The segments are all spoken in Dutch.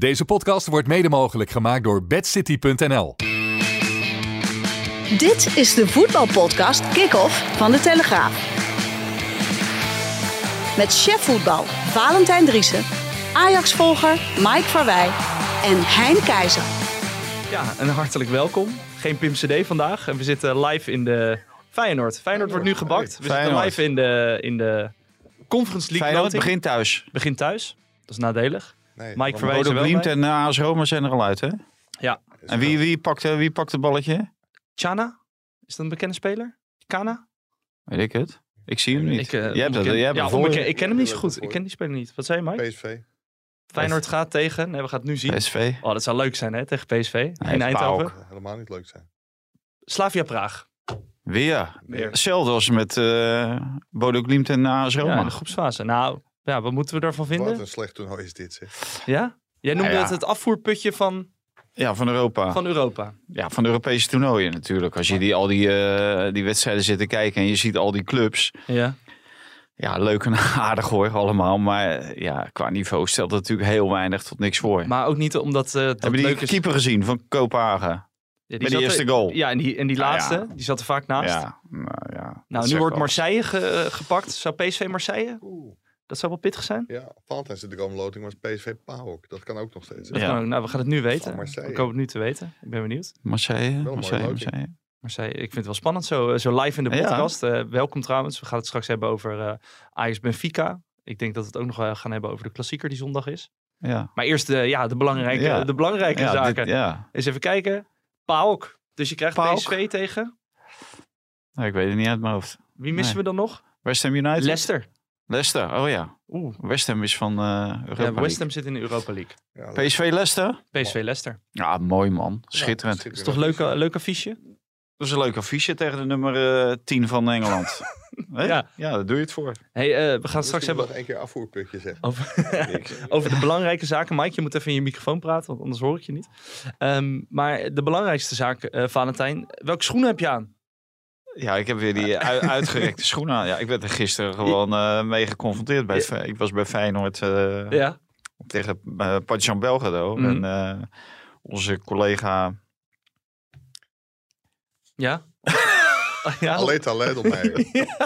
Deze podcast wordt mede mogelijk gemaakt door bedcity.nl. Dit is de voetbalpodcast Kick-Off van De Telegraaf. Met chef voetbal Valentijn Driessen, Ajax-volger Mike Verwij en Hein Keizer. Ja, en hartelijk welkom. Geen Pim CD vandaag. En we zitten live in de Feyenoord. Feyenoord wordt nu gebakt. We Feyenoord. zitten live in de, in de Conference League Feyenoord begint thuis. Begint thuis. Dat is nadelig. Nee, er Bodo en uh, AS Roma zijn er al uit, hè? Ja. En wie, wie, pakt, eh, wie pakt het balletje? Chana? Is dat een bekende speler? Kana? Weet ik het. Ik zie hem niet. Ik, eh, jij hebt jij hebt ja, voor. Ik ken hem niet zo Ja, goed. Ik ken die speler niet. Wat zei je, Mike? PSV. Feyenoord gaat tegen. Nee, we gaan het nu zien. PSV. Oh, dat zou leuk zijn, hè? Tegen PSV in Eindhoven. PAOK. Helemaal niet leuk zijn. Slavia Praag. Weer. Weer. Hetzelfde als met eh Bodo Glimt en AS Ja, Roma. in de groepsfase. Nou, ja, wat moeten we daarvan Wat vinden? een slecht toernooi is dit, zeg. Ja? Jij noemde Ja, ja. het het afvoerputje van, Ja, van Europa. van Europa. Ja, van de Europese toernooien natuurlijk. Als je die, al die, eh, die wedstrijden zit te kijken en je ziet al die clubs. Ja. Ja, leuk en aardig hoor, allemaal. Maar eh, ja, qua niveau stelt het natuurlijk heel weinig tot niks voor. Maar ook niet omdat eh dat Hebben die leuk is. keeper gezien van Kopenhagen? Ja, die zat er- eerste goal? Ja, en die, en die laatste, ja. die zat er vaak naast. Ja, nou ja. nou, nu wordt. Marseille ge- gepakt. Zou PSV Marseille? Oeh. Dat zou wel pittig zijn. Ja, Valentijn de droomloting was PSV PAOK. Dat kan ook nog steeds. Ja. kan ook. Nou, we gaan het nu weten. Ik hoop het nu te weten. Ik ben benieuwd. Marseille, Marseille, loting. Marseille. Marseille, ik vind het wel spannend zo, eh, zo live in de Ja. podcast. Eh, welkom trouwens. We gaan het straks hebben over eh Ajax Benfica. Ik denk dat we het ook nog wel gaan hebben over de klassieker die zondag is. Ja. Maar eerst de, ja, de belangrijke, Ja. de belangrijke Ja, zaken. dit- ja. Eens even kijken. PAOK. Dus je krijgt PAOK. PSV tegen. Nou, ik weet het niet uit mijn hoofd. Wie missen Nee. we dan nog? West Ham United? Leicester. Leicester, oh ja. Oeh. West Ham is van eh Europa Ja, West. Ham zit in de Europa League. Ja, PSV Leicester? PSV Leicester. Ja, mooi man. Schitterend. Is toch leuk, eh, leuk affiche? Dat is een leuk affiche tegen de nummer eh 10 van Engeland. Ja. ja, daar doe je het voor. Hey, eh, we gaan straks hebben nog één keer afvoerputje zeggen. over, over de belangrijke zaken. Mike, je moet even in je microfoon praten, want anders hoor ik je niet. Ehm, maar de belangrijkste zaak, eh, Valentijn. Welke schoenen heb je aan? Ja, ik heb weer die ui- uitgerekte schoenen aan. Ja, ik werd er gisteren gewoon eh, mee geconfronteerd. Bij het, ik was bij Feyenoord eh, Ja. tegen uh, Partizan Belgrado. Mhm. En eh, onze collega... Ja? ja? Alleen talent op mij. Ja,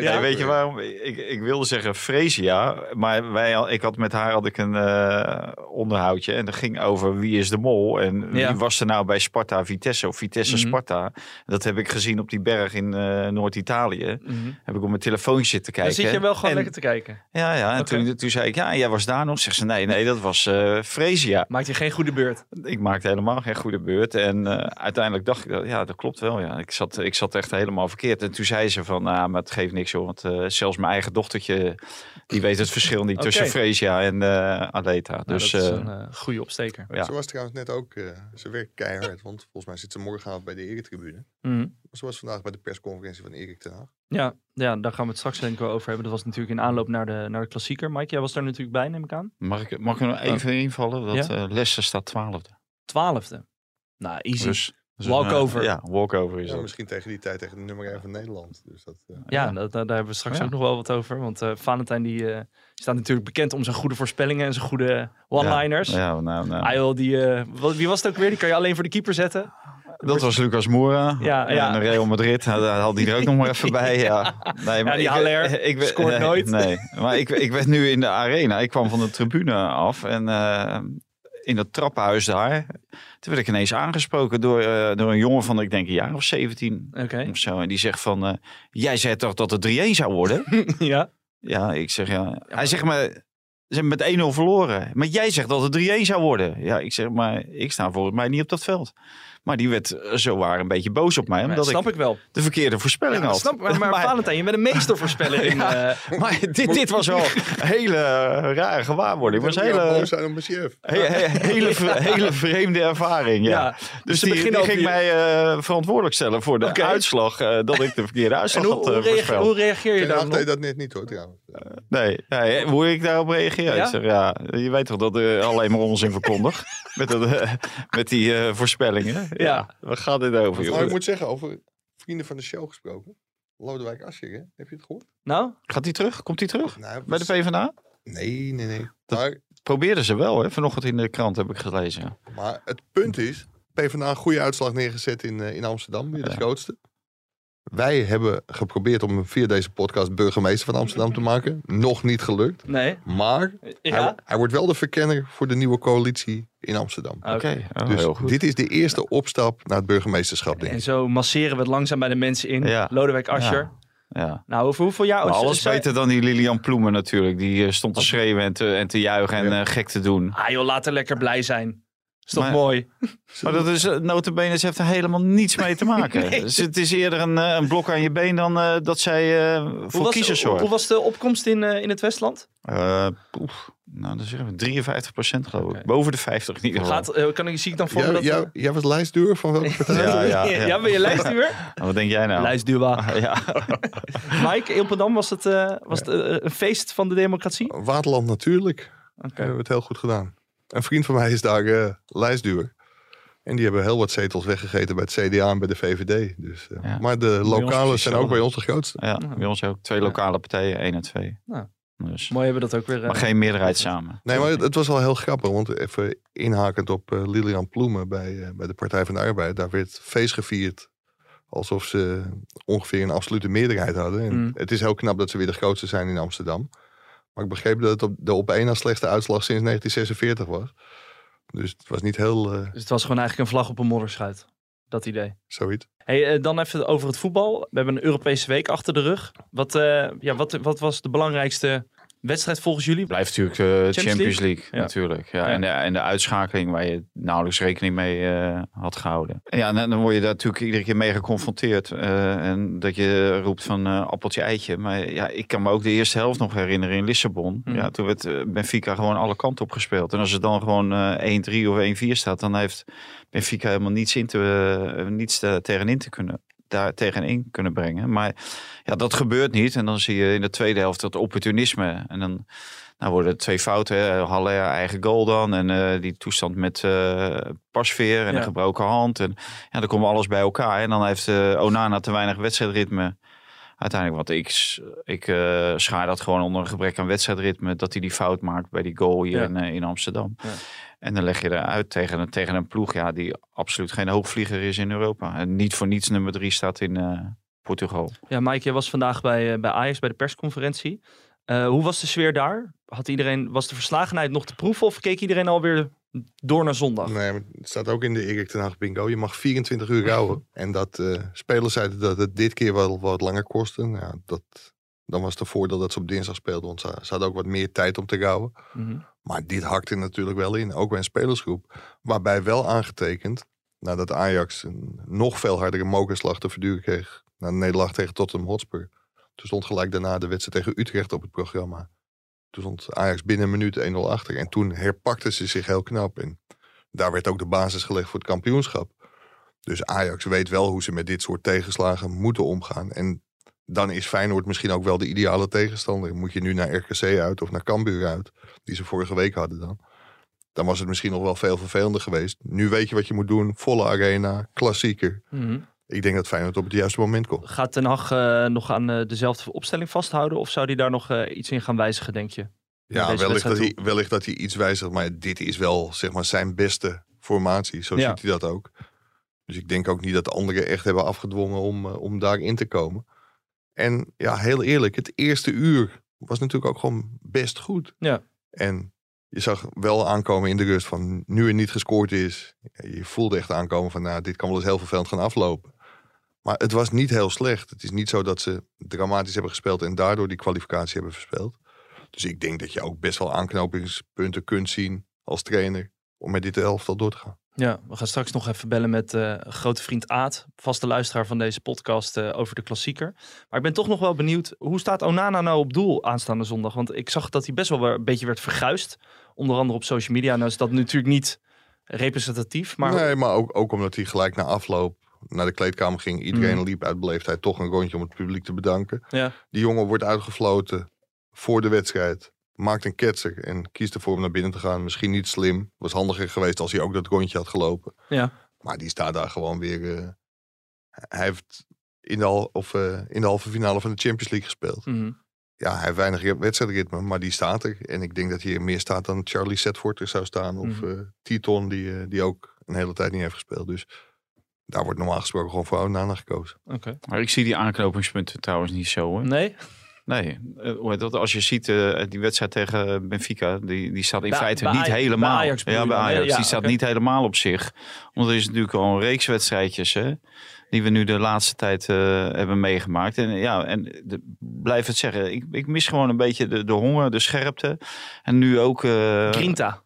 Ja, weet je waarom? Ik, ik wilde zeggen Fresia, maar wij, al- ik had met haar had ik een eh, onderhoudje en dat ging over wie is de mol en wie was er nou bij Sparta Vitesse of Vitesse Mhm. Sparta. Dat heb ik gezien op die berg in eh, Noord-Italië. Mhm. Heb ik op mijn telefoontje zitten Dan kijken. zit je wel gewoon En- lekker te kijken. Ja, ja. En toen, toen zei ik, ja, jij was daar nog. Zegt ze, nee, nee, dat was eh Fresia. Maakt je geen goede beurt. Ik maakte helemaal geen goede beurt. En uiteindelijk dacht ik, ja, dat klopt wel. Ja. Ik, zat, ik zat echt helemaal verkeerd. En toen zei ze van, nou, maar het geeft niks hoor. Want eh, zelfs mijn eigen dochtertje, die weet het verschil niet tussen Fresia en eh Aleta. Nou, Dus dat is eh, een goede opsteker. ja. Ze was trouwens net ook, eh, ze werkt keihard. Want volgens mij zit ze morgenavond bij de Eretribune. Mhm. Maar ze was vandaag bij de persconferentie van Erik ten Haag. Ja, ja, daar gaan we het straks denk ik wel over hebben. Dat was natuurlijk in aanloop naar de, naar de klassieker. Mike, jij was daar natuurlijk bij, neem ik aan. mag, ik, mag ik er nog even invallen? Dat Ja? eh Leicester staat twaalfde. Twaalfde. Nou, easy. Dus Walkover. een, eh, ja, walkover is Ja, dat. misschien tegen die tijd tegen de nummer 1 van Nederland. Dus dat, eh, Ja, Ja. dat, daar hebben we straks Ja. ook nog wel wat over. Want eh Valentijn die, eh, staat natuurlijk bekend om zijn goede voorspellingen en zijn goede one-liners. Ja, ja, nou, nou. Die, eh, wie was het ook weer? Die kan je alleen voor de keeper zetten. Dat was Lucas Moura. Ja, ja. En Real Madrid, nou, daar had hij er ook nog maar even bij. Ja, nee, die ik- Haller ik, scoort nee, nooit. Nee, maar ik, ik werd nu in de arena. Ik kwam van de tribune af en eh, in dat trappenhuis daar. Toen werd ik ineens aangesproken door, eh, door een jongen van, ik denk, een jaar of 17 Oké. of zo. En die zegt van, eh, jij zei toch dat het 3-1 zou worden? ja. ja, ik zeg ja. Hij zegt maar, ze hebben met 1-0 verloren. Maar jij zegt dat het 3-1 zou worden. Ja, ik zeg maar, ik sta volgens mij niet op dat veld. Maar die werd eh, zo waar een beetje boos op mij. Maar Omdat snap ik ik wel. de verkeerde voorspelling Ja, had. snap, maar, maar Valentijn, je bent een meestervoorspeller in... Ja. eh, Maar dit, dit was wel een hele rare gewaarwording. Het was Ik wil hele, boos mijn chef. he- he- hele, hele vreemde ervaring. Ja. ja. Dus ze die, ging je- mij eh, verantwoordelijk stellen voor de uitslag. eh, dat ik de verkeerde En uitslag hoe, had hoe, reageer, voorspeld. hoe reageer je Ten daar Hag dan deed op? dat net niet hoor trouwens. Nee, nee, hoe ik daarop reageer? Ja? Ik zeg, ja, je weet toch dat er alleen maar onzin verkondig met, dat, eh, met die eh, voorspellingen. Ja. Waar gaat dit over, Maar ik moet zeggen, over vrienden van de show gesproken. Lodewijk Asscher, hè? heb je het gehoord? Nou? Gaat hij terug? Komt hij terug? Nou, Bij de PvdA? Nee, nee, nee. Dat- Maar probeerden ze wel, hè? Vanochtend in de krant heb ik gelezen. Maar het punt is, PvdA een goede uitslag neergezet in, eh, in Amsterdam, weer de Ja. grootste. Wij hebben geprobeerd om hem via deze podcast burgemeester van Amsterdam te maken. Nog niet gelukt. Nee. Maar Ja? hij, hij wordt wel de verkenner voor de nieuwe coalitie in Amsterdam. Oké. oh, dus heel goed. dit is de eerste opstap naar het burgemeesterschap, denk En ik. zo masseren we het langzaam bij de mensen in. Ja. Lodewijk Asscher. Ja. Nou, over hoeveel jaar... Maar oh, alles zij- beter dan die Lilian Ploemen natuurlijk. Die eh, stond te schreeuwen en te, en te juichen en Ja. eh, gek te doen. Ah joh, laat er lekker blij zijn. Is toch Maar- mooi? Maar dat is, uh, notabene, ze heeft er helemaal niets mee te maken. Nee. Dus het is eerder een, eh, een blok aan je been dan eh, dat zij eh, Hoe voor was, kiezers hoe, hoe zorgt. was de opkomst in, eh, in het Westland? Eh, oef, nou, dan zeggen we 53 procent geloof ik. Boven de 50 in ieder geval. Gaat, eh, kan ik, zie ik dan voor dat... jij, jij was lijstduur van welke partij? Ja, ja, ja, ja. ben je lijstduur? Nou, wat denk jij nou? Lijstduur. Ja. Mike, Ilpendam, was het, eh, was het eh, een feest van de democratie? Waterland natuurlijk. Oké. hebben we het heel goed gedaan. Een vriend van mij is daar eh lijstduur. En die hebben heel wat zetels weggegeten bij het CDA en bij de VVD. Dus, eh, Ja. Maar de ons lokale precies zijn ook bij ons de grootste. ja, bij ons ook twee lokale partijen, één en twee. Nou. Dus. Mooi hebben we dat ook weer... eh, Maar geen meerderheid samen. Nee, maar het, het was wel heel grappig. Want even inhakend op eh, Lilian Ploemen bij, eh, bij de Partij van de Arbeid. Daar werd feest gevierd alsof ze ongeveer een absolute meerderheid hadden. En Mm. Het is heel knap dat ze weer de grootste zijn in Amsterdam. Maar ik begreep dat het op, de op één na slechtste uitslag sinds 1946 was. Dus het was niet heel eh, Dus het was gewoon eigenlijk een vlag op een modderschuit. Dat idee. zoiets. Hey, eh, dan even over het voetbal. We hebben een Europese week achter de rug. Wat, eh, ja, wat, wat was de belangrijkste wedstrijd volgens jullie? Blijft natuurlijk de Champions Champions, League, Ja. natuurlijk. Ja, Ja. En, de, en de uitschakeling waar je nauwelijks rekening mee eh, had gehouden. En ja, dan, dan word je daar natuurlijk iedere keer mee geconfronteerd. eh, en dat je roept van eh, appeltje eitje. Maar ja, ik kan me ook de eerste helft nog herinneren in Lissabon. Mhm. Ja, toen werd eh, Benfica gewoon alle kanten op gespeeld. En als het dan gewoon eh 1-3 of 1-4 staat, dan heeft Benfica helemaal niets, in te, eh, niets te, tegenin te kunnen daar tegenin kunnen brengen. Maar ja, dat gebeurt niet. En dan zie je in de tweede helft dat opportunisme. En dan nou worden het twee fouten. Haller eigen goal dan. En eh, die toestand met eh pasveer en Ja. een gebroken hand. En ja, dan komt alles bij elkaar. En dan heeft eh, Onana te weinig wedstrijdritme. Uiteindelijk, want ik, ik schaar dat gewoon onder een gebrek aan wedstrijdritme. Dat hij die fout maakt bij die goal hier Ja. in, in Amsterdam. Ja. En dan leg je eruit tegen, een- tegen een ploeg ja, die absoluut geen hoogvlieger is in Europa. En niet voor niets nummer drie staat in eh, Portugal. Ja, Mike, jij was vandaag bij, eh, bij Ajax bij de persconferentie. Eh, hoe was de sfeer daar? Had iedereen, was de verslagenheid nog te proeven of keek iedereen alweer door naar zondag? Nee, maar het staat ook in de Erik ten Hag bingo. Je mag 24 uur rouwen. en dat eh, spelers zeiden dat het dit keer wel wat langer kostte. Nou, Ja, dat, dan was het voordeel dat ze op dinsdag speelden. Want ze, ze hadden ook wat meer tijd om te rouwen. Mhm. Maar dit hakte natuurlijk wel in. Ook bij een spelersgroep. Waarbij wel aangetekend. Nadat Ajax een nog veel hardere mokerslag te verduren kreeg. Na de nederlaag tegen Tottenham Hotspur. Toen stond gelijk daarna de wedstrijd tegen Utrecht op het programma. Toen stond Ajax binnen een minuut 1-0 achter. En toen herpakten ze zich heel knap. En daar werd ook de basis gelegd voor het kampioenschap. Dus Ajax weet wel hoe ze met dit soort tegenslagen moeten omgaan. En dan is Feyenoord misschien ook wel de ideale tegenstander. Moet je nu naar RKC uit of naar Cambuur uit, die ze vorige week hadden dan. Dan was het misschien nog wel veel vervelender geweest. Nu weet je wat je moet doen. Volle arena, klassieker. Mhm. Ik denk dat Feyenoord op het juiste moment komt. Gaat Ten Hag eh, nog aan eh, dezelfde opstelling vasthouden of zou hij daar nog eh, iets in gaan wijzigen, denk je? Ja, wellicht dat, hij, wellicht dat hij iets wijzigt. Maar dit is wel zeg maar, zijn beste formatie. Zo Ja. ziet hij dat ook. Dus ik denk ook niet dat de anderen echt hebben afgedwongen om, om daarin te komen. En ja, heel eerlijk, het eerste uur was natuurlijk ook gewoon best goed. Ja. En je zag wel aankomen in de rust van nu er niet gescoord is. Je voelde echt aankomen van nou, dit kan wel eens heel vervelend gaan aflopen. Maar het was niet heel slecht. Het is niet zo dat ze dramatisch hebben gespeeld en daardoor die kwalificatie hebben verspeeld. Dus ik denk dat je ook best wel aanknopingspunten kunt zien als trainer om met dit elftal door te gaan. Ja, we gaan straks nog even bellen met eh, grote vriend Aad, vaste luisteraar van deze podcast eh, over de klassieker. Maar ik ben toch nog wel benieuwd, hoe staat Onana nou op doel aanstaande zondag? Want ik zag dat hij best wel een beetje werd verguisd, onder andere op social media. Nou is dat natuurlijk niet representatief, maar Nee, maar ook, ook omdat hij gelijk na afloop naar de kleedkamer ging. Iedereen Mhm. liep uit beleefdheid toch een rondje om het publiek te bedanken. ja, Die jongen wordt uitgefloten voor de wedstrijd. Maakt een ketser en kiest ervoor om naar binnen te gaan. Misschien niet slim. Was handiger geweest als hij ook dat rondje had gelopen. ja. Maar die staat daar gewoon weer. eh, hij heeft in de, hal- of, eh, in de halve finale van de Champions League gespeeld. Mhm. ja, hij heeft weinig wedstrijdritme, maar die staat er. En ik denk dat hij meer staat dan Charlie Setford er zou staan. Of Mhm. eh Titon, die, die ook een hele tijd niet heeft gespeeld. Dus daar wordt normaal gesproken gewoon voor Onana gekozen. Oké. Maar ik zie die aanknopingspunten trouwens niet zo. Hoor. Nee? Nee, eh, dat, als je ziet eh, die wedstrijd tegen Benfica, die, die staat in Bij- feite bij niet bij helemaal. Ajax ja, bij? Ajax. Ja, die staat niet helemaal op zich. Want er is natuurlijk al een reeks wedstrijdjes hè, die we nu de laatste tijd eh, hebben meegemaakt. En ja, en de, blijf het zeggen, ik, ik mis gewoon een beetje de, de honger, de scherpte. En nu ook. eh, Grinta.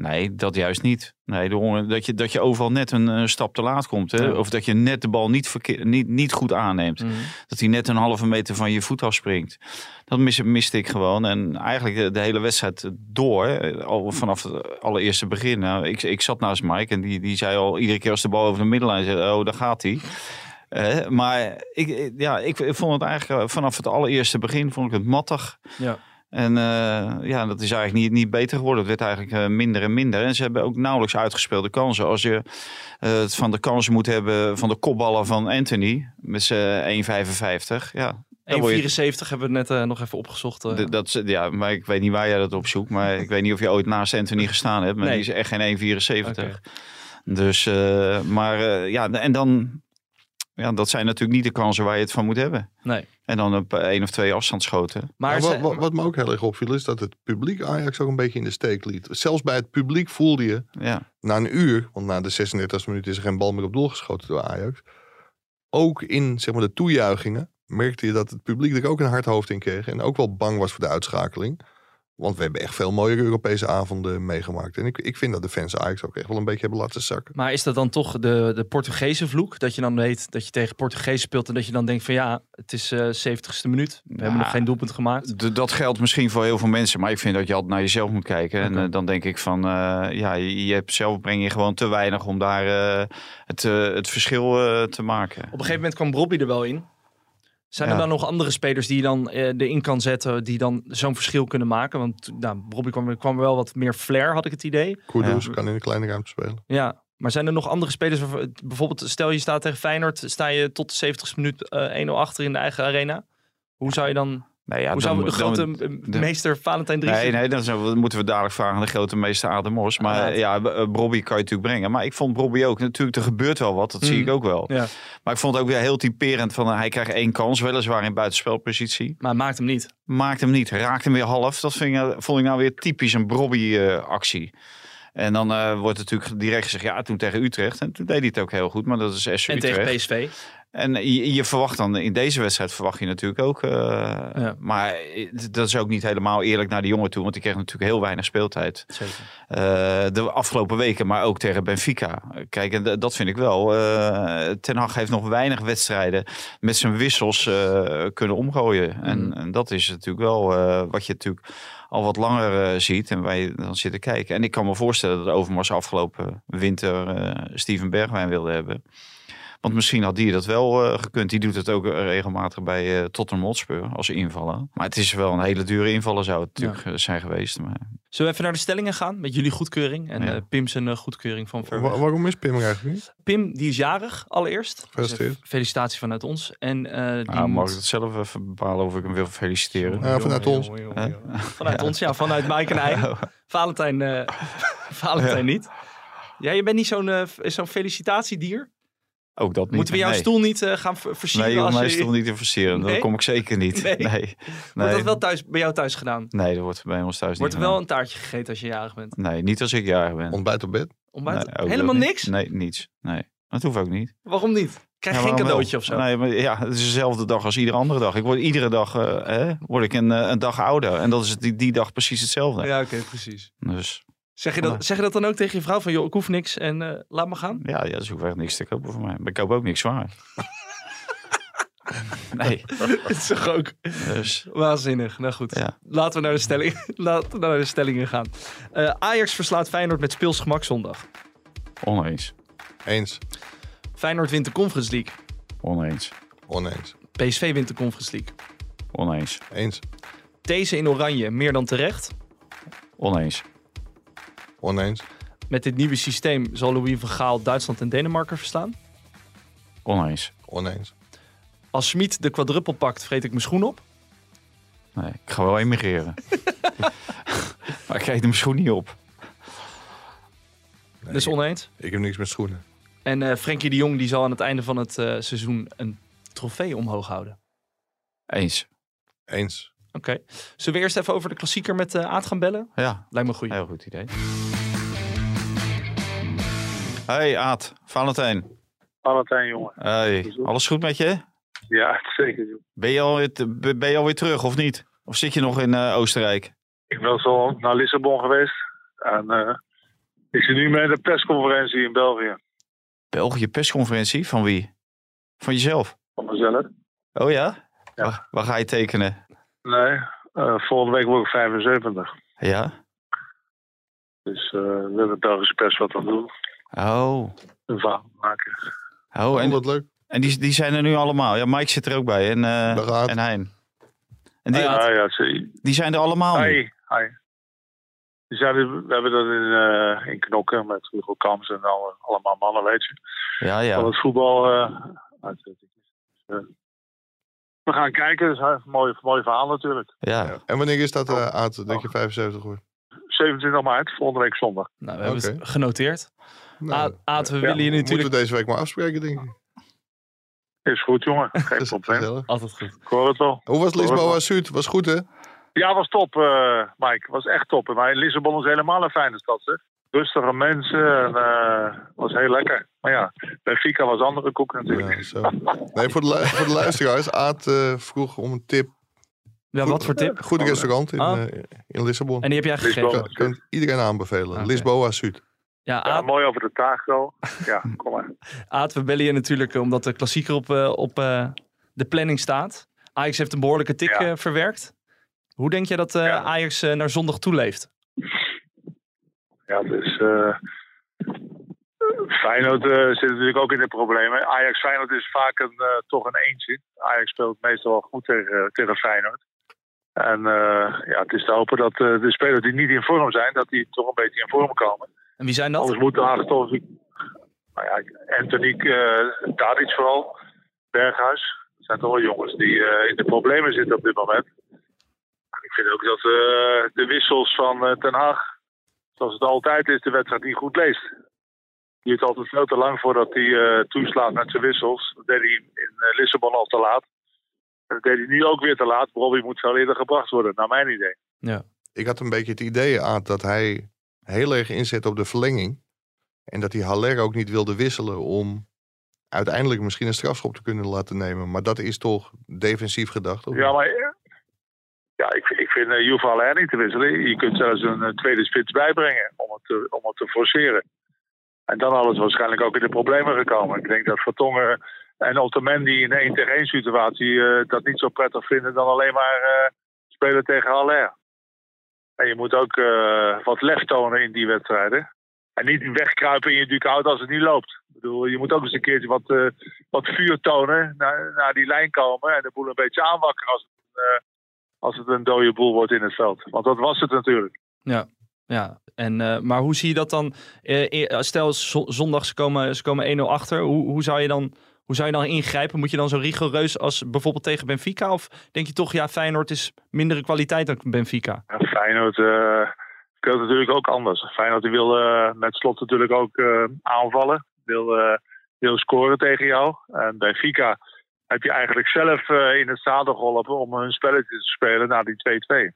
Nee, dat juist niet. Nee, de dat, je, dat je overal net een, eh, stap te laat komt. Hè? Ja. Of dat je net de bal niet, verkeer, niet, niet goed aanneemt. Mhm. Dat hij net een halve meter van je voet afspringt. Dat mis, miste ik gewoon. En eigenlijk de, de hele wedstrijd door. eh, Al vanaf het allereerste begin. Nou, ik, ik zat naast Mike en die, die zei al iedere keer als de bal over de middenlijn zit. Oh, daar gaat hij. Eh, maar ik, ja, ik, ik vond het eigenlijk eh, vanaf het allereerste begin vond ik het mattig. Ja. En eh, ja, dat is eigenlijk niet, niet beter geworden. Het werd eigenlijk eh, minder en minder. En ze hebben ook nauwelijks uitgespeelde kansen. Als je eh, het van de kansen moet hebben van de kopballen van Anthony met zijn 1,55. Ja, dan word je- 1,74 hebben we net nog even opgezocht. dat, ja, maar ik weet niet waar jij dat op zoekt. Maar ik weet niet of je ooit naast Anthony gestaan hebt. Maar Nee. die is echt geen 1,74. Oké. Dus, eh, maar ja, en dan... Ja, dat zijn natuurlijk niet de kansen waar je het van moet hebben. Nee. En dan op één of twee afstandsschoten. Maar wat, wat, wat me ook heel erg opviel is dat het publiek Ajax ook een beetje in de steek liet. Zelfs bij het publiek voelde je Ja, na een uur, want na de 36e minuut is er geen bal meer op doel geschoten door Ajax. Ook in zeg maar, de toejuichingen merkte je dat het publiek er ook een hard hoofd in kreeg. En ook wel bang was voor de uitschakeling. Want we hebben echt veel mooie Europese avonden meegemaakt. En ik, ik vind dat de fans Ajax ook echt wel een beetje hebben laten zakken. Maar is dat dan toch de, de Portugese vloek? Dat je dan weet dat je tegen Portugees speelt en dat je dan denkt van ja, het is eh 70ste minuut. We hebben nog geen doelpunt gemaakt. Dat geldt misschien voor heel veel mensen. Maar ik vind dat je altijd naar jezelf moet kijken. En eh, dan denk ik van... eh, ja, je, je hebt zelf breng je gewoon te weinig om daar eh, het, het verschil eh, te maken. Op een gegeven moment kwam Bobby er wel in. Zijn er Ja. dan nog andere spelers die je dan eh, erin kan zetten, die dan zo'n verschil kunnen maken? Want nou, Bobby kwam, kwam er wel wat meer flair, had ik het idee. Kudus kan in een kleine ruimte spelen. Ja, maar zijn er nog andere spelers? Bijvoorbeeld, stel je staat tegen Feyenoord, sta je tot de 70ste minuut eh 1-0 achter in de eigen arena. Hoe zou je dan, Ja, hoe dan zou de grote dan- eh, dan- meester Valentijn Dries... Nee, nee, dan we- moeten we dadelijk vragen aan de grote meester Adam Mos. Maar Ah, ja, B- eh, Bobby kan je natuurlijk brengen. Maar ik vond Bobby ook. Natuurlijk, er gebeurt wel wat. Dat zie Mm. ik ook wel. Ja, Maar ik vond het ook weer heel typerend van... eh, hij krijgt één kans, weliswaar in buitenspelpositie. maar maakt hem niet. Maakt hem niet, raakt hem weer half. Dat vind ik, vond ik nou weer typisch een Bobby-actie. en dan eh, wordt natuurlijk direct gezegd... ja, toen tegen Utrecht. En toen deed hij het ook heel goed. Maar dat is SC En Utrecht. tegen PSV. En je, je verwacht dan in deze wedstrijd verwacht je natuurlijk ook. eh, Ja. Maar dat is ook niet helemaal eerlijk naar die jongen toe. Want die kreeg natuurlijk heel weinig speeltijd. Zeker. eh, de afgelopen weken, maar ook tegen Benfica. Kijk, en dat vind ik wel. eh, Ten Hag heeft nog weinig wedstrijden met zijn wissels kunnen omgooien. En, Mm. en dat is natuurlijk wel wat je natuurlijk al wat langer ziet en je dan zit te kijken. En ik kan me voorstellen dat Overmars afgelopen winter Steven Bergwijn wilde hebben. Want misschien had die dat wel eh, gekund. Die doet het ook eh, regelmatig bij eh Tottenham Hotspur als invaller. Maar het is wel een hele dure invaller zou het natuurlijk zijn geweest. Maar Zullen we even naar de stellingen gaan met jullie goedkeuring en Ja. eh, Pim zijn goedkeuring van ver Wa- weg. waarom is Pim er eigenlijk niet? Pim, die is jarig allereerst. Gefeliciteerd. Dus, felicitatie vanuit ons. En eh, die nou, mag moet- ik het zelf even bepalen of ik hem wil feliciteren? Ja, vanuit ons. Vanuit ons, ja. Vanuit Mike en hij. Valentijn, eh, Valentijn niet. Ja, je bent niet zo'n eh, zo'n felicitatiedier. Ook dat niet. Moeten we jouw nee. stoel niet eh, gaan ver- versieren? Nee, joh, als mij je... is toch niet te versieren. Nee? Dat kom ik zeker niet. Nee? Nee. Nee, Wordt dat wel thuis, bij jou thuis gedaan? nee dat wordt bij ons thuis Wordt er niet wel een taartje gegeten als je jarig bent? Nee, niet als ik jarig ben. Ontbijt op bed? Ontbijt? Nee, Helemaal niet. niks? Nee, niets. Nee, dat hoeft ook niet. Waarom niet? Krijg Ja, geen cadeautje of zo? Nee, maar ja, het is dezelfde dag als iedere andere dag. Ik word iedere dag eh, hè, word ik een, eh, een dag ouder. En dat is die, die dag precies hetzelfde. Ja, oké, precies. Dus Zeg je, dat, zeg je dat dan ook tegen je vrouw? Van, joh, ik hoef niks en eh, laat me gaan? ja, ja, dat is ook echt niks te kopen voor mij. Maar ik koop ook niks zwaar. nee, Het is toch ook dus waanzinnig. Nou goed, Ja. laten we naar de, stelling, laten we naar de stellingen gaan. Eh, Ajax verslaat Feyenoord met speelsgemak zondag. oneens. Eens. Feyenoord wint de Conference League. Oneens. Oneens. PSV wint de Conference League. Oneens. Eens. Deze in oranje meer dan terecht. Oneens. Oneens. Met dit nieuwe systeem zal Louis van Gaal Duitsland en Denemarken verslaan. Oneens. Oneens. Als Schmid de quadruppel pakt, vreet ik mijn schoen op. Nee, ik ga wel emigreren. maar ik krijg mijn schoen niet op. Nee, Dus oneens. Ik heb niks met schoenen. En eh Frenkie de Jong die zal aan het einde van het eh, seizoen een trofee omhoog houden. Eens. Eens. Oké. Zullen we eerst even over de klassieker met eh Aad gaan bellen? Ja, Lijkt me goed. heel goed idee. Hey Aad, Valentijn. Valentijn, jongen. Hey, alles goed met je? Ja, zeker. joh. Ben je, alweer, ben je alweer terug of niet? Of zit je nog in eh, Oostenrijk? Ik ben zo naar Lissabon geweest. En eh, ik zit nu met de persconferentie in België. België persconferentie van wie? Van jezelf? Van mezelf. Oh ja? Ja. Waar, waar ga je tekenen? Nee, eh, volgende week word ik 75. Ja? Dus eh, we hebben Belgische pers wat aan doen. Oh. Een verhaal maken. Oh, Oh, en, wat leuk. en die, die zijn er nu allemaal. Ja, Mike zit er ook bij en, eh, Aad. en Hein. En die, ja. Ah ja, zie. die zijn er allemaal nu. Hi, hi. Die zijn er- we hebben dat in, eh, in Knokken met Hugo Kams en alle, allemaal mannen, weet je. Ja, Van ja. het voetbal. eh, we gaan kijken. Dat is een mooi, mooi verhaal natuurlijk. ja. En wanneer is dat, eh Aad, dat je 75 wordt? 27 maart, volgende week zondag. Nou, we hebben het genoteerd. Nou, Aad, we Ja. willen je moeten natuurlijk... we deze week maar afspreken, denk ik. Is goed, jongen. Geen Dat is probleem. Altijd goed. Ik hoor het wel. Hoe was Lisboa. Zuid? Was goed, hè? Ja, was top, eh, Mike. Was echt top. Maar Lissabon is helemaal een fijne stad, zeg. Rustige mensen en eh, was heel lekker. Maar ja, Benfica was andere koek natuurlijk. Ja, zo. Nee, voor de, lu- voor de luisteraars. Aad eh, vroeg om een tip. Ja, wat voor tip? Goed restaurant in, Ah. eh, in Lissabon. En die heb jij gegeven? Kan, kan iedereen aanbevelen. Oké. Lisboa Zuid. Ja, mooi over de taco. Ja, kom maar. Aad, we bellen je natuurlijk omdat de klassieker op, eh, op eh, de planning staat. Ajax heeft een behoorlijke tik Ja. eh, verwerkt. Hoe denk je dat eh, Ja. Ajax naar zondag toeleeft? Ja, dus eh Feyenoord eh, zit natuurlijk ook in de problemen. Ajax Feyenoord is vaak een, eh, toch een eentje. Ajax speelt meestal wel goed tegen, tegen Feyenoord. En ja, het is te hopen dat de spelers die niet in vorm zijn, dat die toch een beetje in vorm komen. En wie zijn dat? Anders moet Ajax toch... Nou ja, Anthony, uh, Tadic vooral, Berghuis. Dat zijn toch wel jongens die in de problemen zitten op dit moment. En ik vind ook dat de wissels van Ten Haag, zoals het altijd is, de wedstrijd niet goed leest. Die duurt altijd veel te lang voordat hij eh, toeslaat met zijn wissels. Dat deed hij in eh, Lissabon al te laat. En dat deed hij nu ook weer te laat. Robbie moet veel eerder gebracht worden, naar mijn idee. Ik had een beetje het idee, Aad, dat hij heel erg inzet op de verlenging. En dat hij Haller ook niet wilde wisselen om uiteindelijk misschien een strafschop te kunnen laten nemen. Maar dat is toch defensief gedacht? Of Ja, maar ja, ik, ik vind uh, hoeft alleen niet te wisselen. Je kunt zelfs een, een tweede spits bijbrengen om het, te, om het te forceren. En dan hadden ze waarschijnlijk ook in de problemen gekomen. Ik denk dat Vertongen en Otamendi in een 1 tegen 1 situatie uh, dat niet zo prettig vinden dan alleen maar spelen tegen Haller. En je moet ook wat lef tonen in die wedstrijden. En niet wegkruipen in je dugout als het niet loopt. Ik bedoel, je moet ook eens een keertje wat, wat vuur tonen, naar, naar die lijn komen en de boel een beetje aanwakkeren als het, uh, als het een dode boel wordt in het veld. Want dat was het natuurlijk. Ja, ja. En, uh, maar hoe zie je dat dan? Uh, stel zondag ze komen, ze komen 1-0 achter. Hoe, hoe, zou je dan, hoe zou je dan ingrijpen? Moet je dan zo rigoureus als bijvoorbeeld tegen Benfica? Of denk je toch, ja, Feyenoord is mindere kwaliteit dan Benfica? Ja, Feyenoord uh, speelt natuurlijk ook anders. Feyenoord wil met slot natuurlijk ook aanvallen. Wil, wil scoren tegen jou. En Benfica heb je eigenlijk zelf uh, in het zadel geholpen om een spelletje te spelen na die 2-2.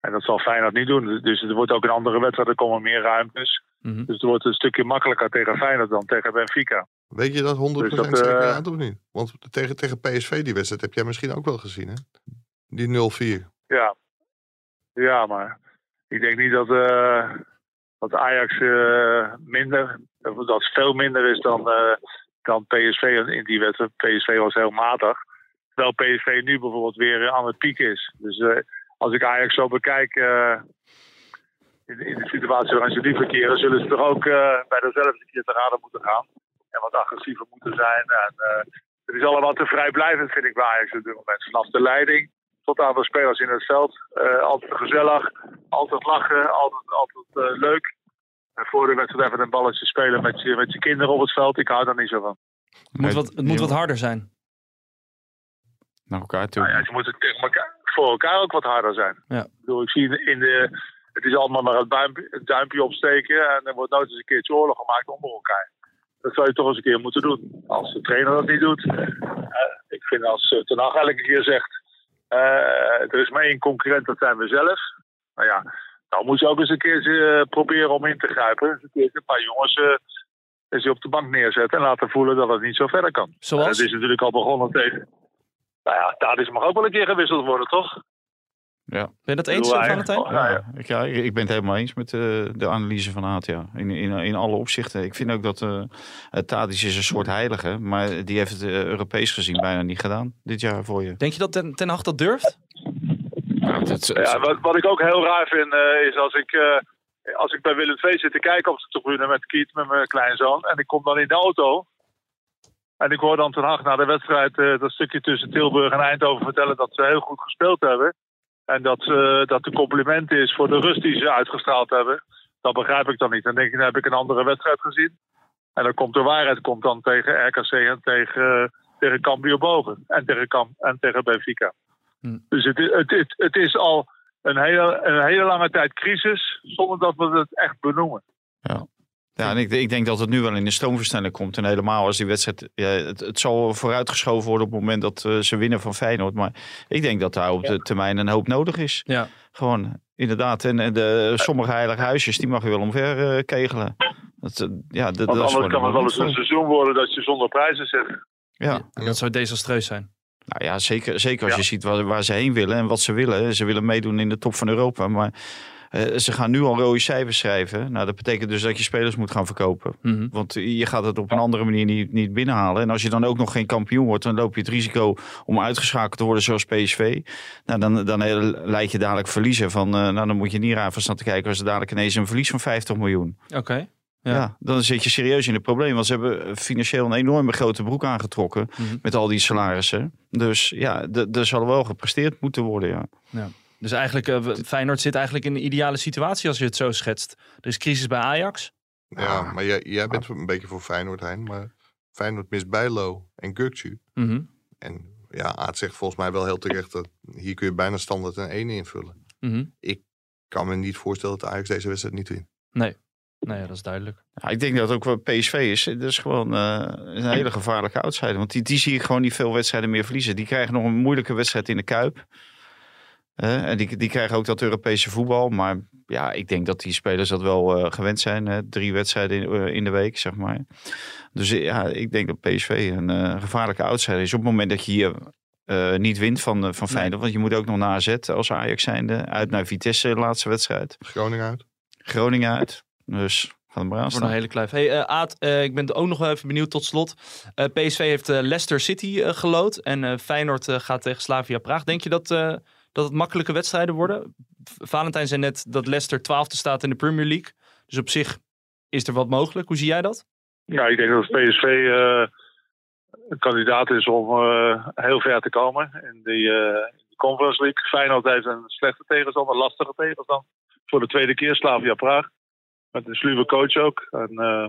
En dat zal Feyenoord niet doen. Dus er wordt ook een andere wedstrijd, er komen meer ruimtes. Mm -hmm. Dus het wordt een stukje makkelijker tegen Feyenoord dan tegen Benfica. Weet je dat 100% dus dat, zeker uh, of niet? Want tegen, tegen PSV die wedstrijd heb jij misschien ook wel gezien, hè? Die 0-4. Ja. Ja, maar ik denk niet dat, uh, dat Ajax uh, minder, dat veel minder is dan, uh, dan PSV in die wedstrijd. PSV was heel matig. Terwijl PSV nu bijvoorbeeld weer aan het pieken is. Dus uh, als ik Ajax zo bekijk, uh, in, de situatie waarin ze nu verkeren, zullen ze toch ook bij dezelfde keer te raden moeten gaan. En wat agressiever moeten zijn. En, het is allemaal te vrijblijvend, vind ik, bij Ajax op dit moment. Vanaf de leiding tot aan de spelers in het veld. Altijd gezellig, altijd lachen, altijd, altijd leuk. En voor de wedstrijd even een balletje spelen met je, met je kinderen op het veld. Ik hou daar niet zo van. Het moet wat, het moet wat harder zijn. Naar elkaar toe. Nou ja, ze moeten tegen elkaar, voor elkaar ook wat harder zijn. Ja. Ik bedoel, ik zie in de, het is allemaal maar het duimpje, het duimpje opsteken en er wordt nooit eens een keertje oorlog gemaakt onder elkaar. Dat zou je toch eens een keer moeten doen. Als de trainer dat niet doet. eh, ik vind als uh, Ten Hag elke keer zegt, eh, er is maar één concurrent, dat zijn we zelf. Nou ja, dan moet je ook eens een keertje eh, proberen om in te grijpen. Een paar jongens eh, eens op de bank neerzetten en laten voelen dat het niet zo verder kan. Zoals? En het is natuurlijk al begonnen tegen. Nou ja, Tadis mag ook wel een keer gewisseld worden, toch? Ja. Ben je dat eens, bedoel, Valentijn? hij- Ja, ja. ik, ja, ik ik ben het helemaal eens met eh, de analyse van Aad. Ja. In, in, in alle opzichten. Ik vind ook dat uh, Tadic is een soort heilige. Maar die heeft het eh, Europees gezien bijna niet gedaan dit jaar voor je. Denk je dat Ten, ten Hag dat durft? Ja, wat, wat ik ook heel raar vind, eh, is als ik, eh, als ik bij Willem II zit te kijken op de tribune met Kiet, met mijn kleinzoon. En ik kom dan in de auto. En ik hoor dan ten Hag na de wedstrijd eh, dat stukje tussen Tilburg en Eindhoven vertellen dat ze heel goed gespeeld hebben. En dat, dat de compliment is voor de rust die ze uitgestraald hebben. Dat begrijp ik dan niet. Dan denk ik, dan heb ik een andere wedstrijd gezien. En dan komt de waarheid komt dan tegen RKC en tegen, tegen Cambuur Bogen. En tegen, Cam, en tegen Benfica. Hm. Dus het, is- het, het, het is al een hele, een hele lange tijd crisis zonder dat we het echt benoemen. Ja, en ik, ik denk dat het nu wel in de stoomversnelling komt. En helemaal als die wedstrijd... Ja, het, het zal vooruitgeschoven worden op het moment dat eh, ze winnen van Feyenoord. Maar ik denk dat daar op de termijn een hoop nodig is. Ja. Gewoon, inderdaad. En en de, sommige heilige huisjes, die mag je wel omver eh, kegelen. Dat, eh, ja, dat, Want dat is anders gewoon kan het wel eens een een seizoen worden dat je zonder prijzen zit. Ja, En dat zou desastreus zijn. Nou ja, zeker, zeker als Ja. je ziet waar, waar ze heen willen en wat ze willen. Ze willen meedoen in de top van Europa. Maar eh, ze gaan nu al rode cijfers schrijven. Nou, dat betekent dus dat je spelers moet gaan verkopen. Mhm. Want je gaat het op een andere manier niet, niet binnenhalen. En als je dan ook nog geen kampioen wordt, dan loop je het risico om uitgeschakeld te worden zoals PSV. Nou, dan, dan eh, leid je dadelijk verliezen van, eh, nou dan moet je niet raar van staan te kijken als er dadelijk ineens een verlies van 50 miljoen. Oké. Ja. Ja. dan zit je serieus in het probleem. Want ze hebben financieel een enorme grote broek aangetrokken Mhm. met al die salarissen. Dus ja, er zal wel gepresteerd moeten worden, ja. Dus eigenlijk, we- Feyenoord zit eigenlijk in de ideale situatie als je het zo schetst. Er is crisis bij Ajax. Ja, maar jij, jij bent een beetje voor Feyenoord, Hein. Maar Feyenoord mist Bijlo en Gökçe. Mhm. En ja, Aad zegt volgens mij wel heel terecht dat hier kun je bijna standaard een 1 invullen. Mhm. Ik kan me niet voorstellen dat Ajax deze wedstrijd niet wint. Nou ja, dat is duidelijk. Ja, ik denk dat het ook wel PSV is. Dat is gewoon eh, een hele gevaarlijke outsider. Want die, die zie ik gewoon niet veel wedstrijden meer verliezen. Die krijgen nog een moeilijke wedstrijd in de Kuip. Eh, en die, die krijgen ook dat Europese voetbal. Maar ja, ik denk dat die spelers dat wel eh, gewend zijn. Hè? Drie wedstrijden in, in de week, zeg maar. Dus ja, ik denk dat PSV een eh, gevaarlijke outsider is. Op het moment dat je hier eh, niet wint van, van Nee. Feyenoord. Want je moet ook nog naar AZ als Ajax zijnde. Uit naar Vitesse, de laatste wedstrijd. Groningen uit. Groningen uit. Dus gaan we maar aan Voor een hele kluif. Hey, eh, Aad, eh, ik ben ook nog wel even benieuwd tot slot. Eh, PSV heeft eh, Leicester City gelood. En eh, Feyenoord eh, gaat tegen Slavia Praag. Denk je dat, eh, dat het makkelijke wedstrijden worden? Valentijn zei net dat Leicester twaalfde staat in de Premier League. Dus op zich is er wat mogelijk. Hoe zie jij dat? Ja, ik denk dat PSV eh, een kandidaat is om eh, heel ver te komen in die, eh, de Conference League. Feyenoord heeft een slechte tegenstander, een lastige tegenstander. Voor de tweede keer Slavia Praag. Met een sluwe coach ook. En, eh,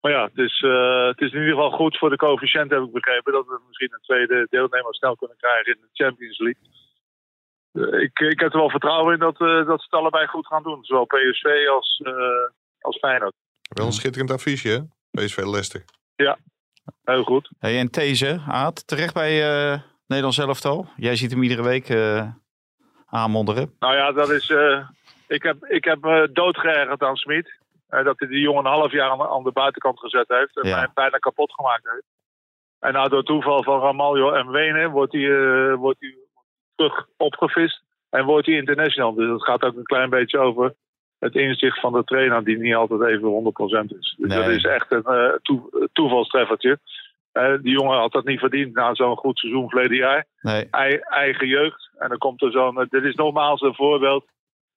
maar ja, het is, eh, het is in ieder geval goed voor de coëfficiënt, heb ik begrepen. Dat we misschien een tweede deelnemer snel kunnen krijgen in de Champions League. Eh, ik, ik heb er wel vertrouwen in dat, eh, dat ze het allebei goed gaan doen. Zowel PSV als, eh, als Feyenoord. Wel een schitterend affiche, hè? PSV Leicester. Heel goed. Hey, en These, Aad, terecht bij eh Nederlands elftal. Jij ziet hem iedere week eh aanmodderen. Nou ja, dat is. Eh, ik heb, ik heb me doodgeërgerd aan Smit. Eh, dat hij die jongen een half jaar aan, aan de buitenkant gezet heeft. En Ja. mij bijna kapot gemaakt heeft. En nou, door toeval van Ramaljo en Wenen wordt hij, eh, wordt hij terug opgevist. En wordt hij international. Dus het gaat ook een klein beetje over het inzicht van de trainer, die niet altijd even 100% is. Dus Nee. dat is echt een eh, toe- toevalstreffertje. Eh, die jongen had dat niet verdiend na zo'n goed seizoen verleden jaar Nee, ei- eigen jeugd. En dan komt er zo'n. eh, Dit is nogmaals een voorbeeld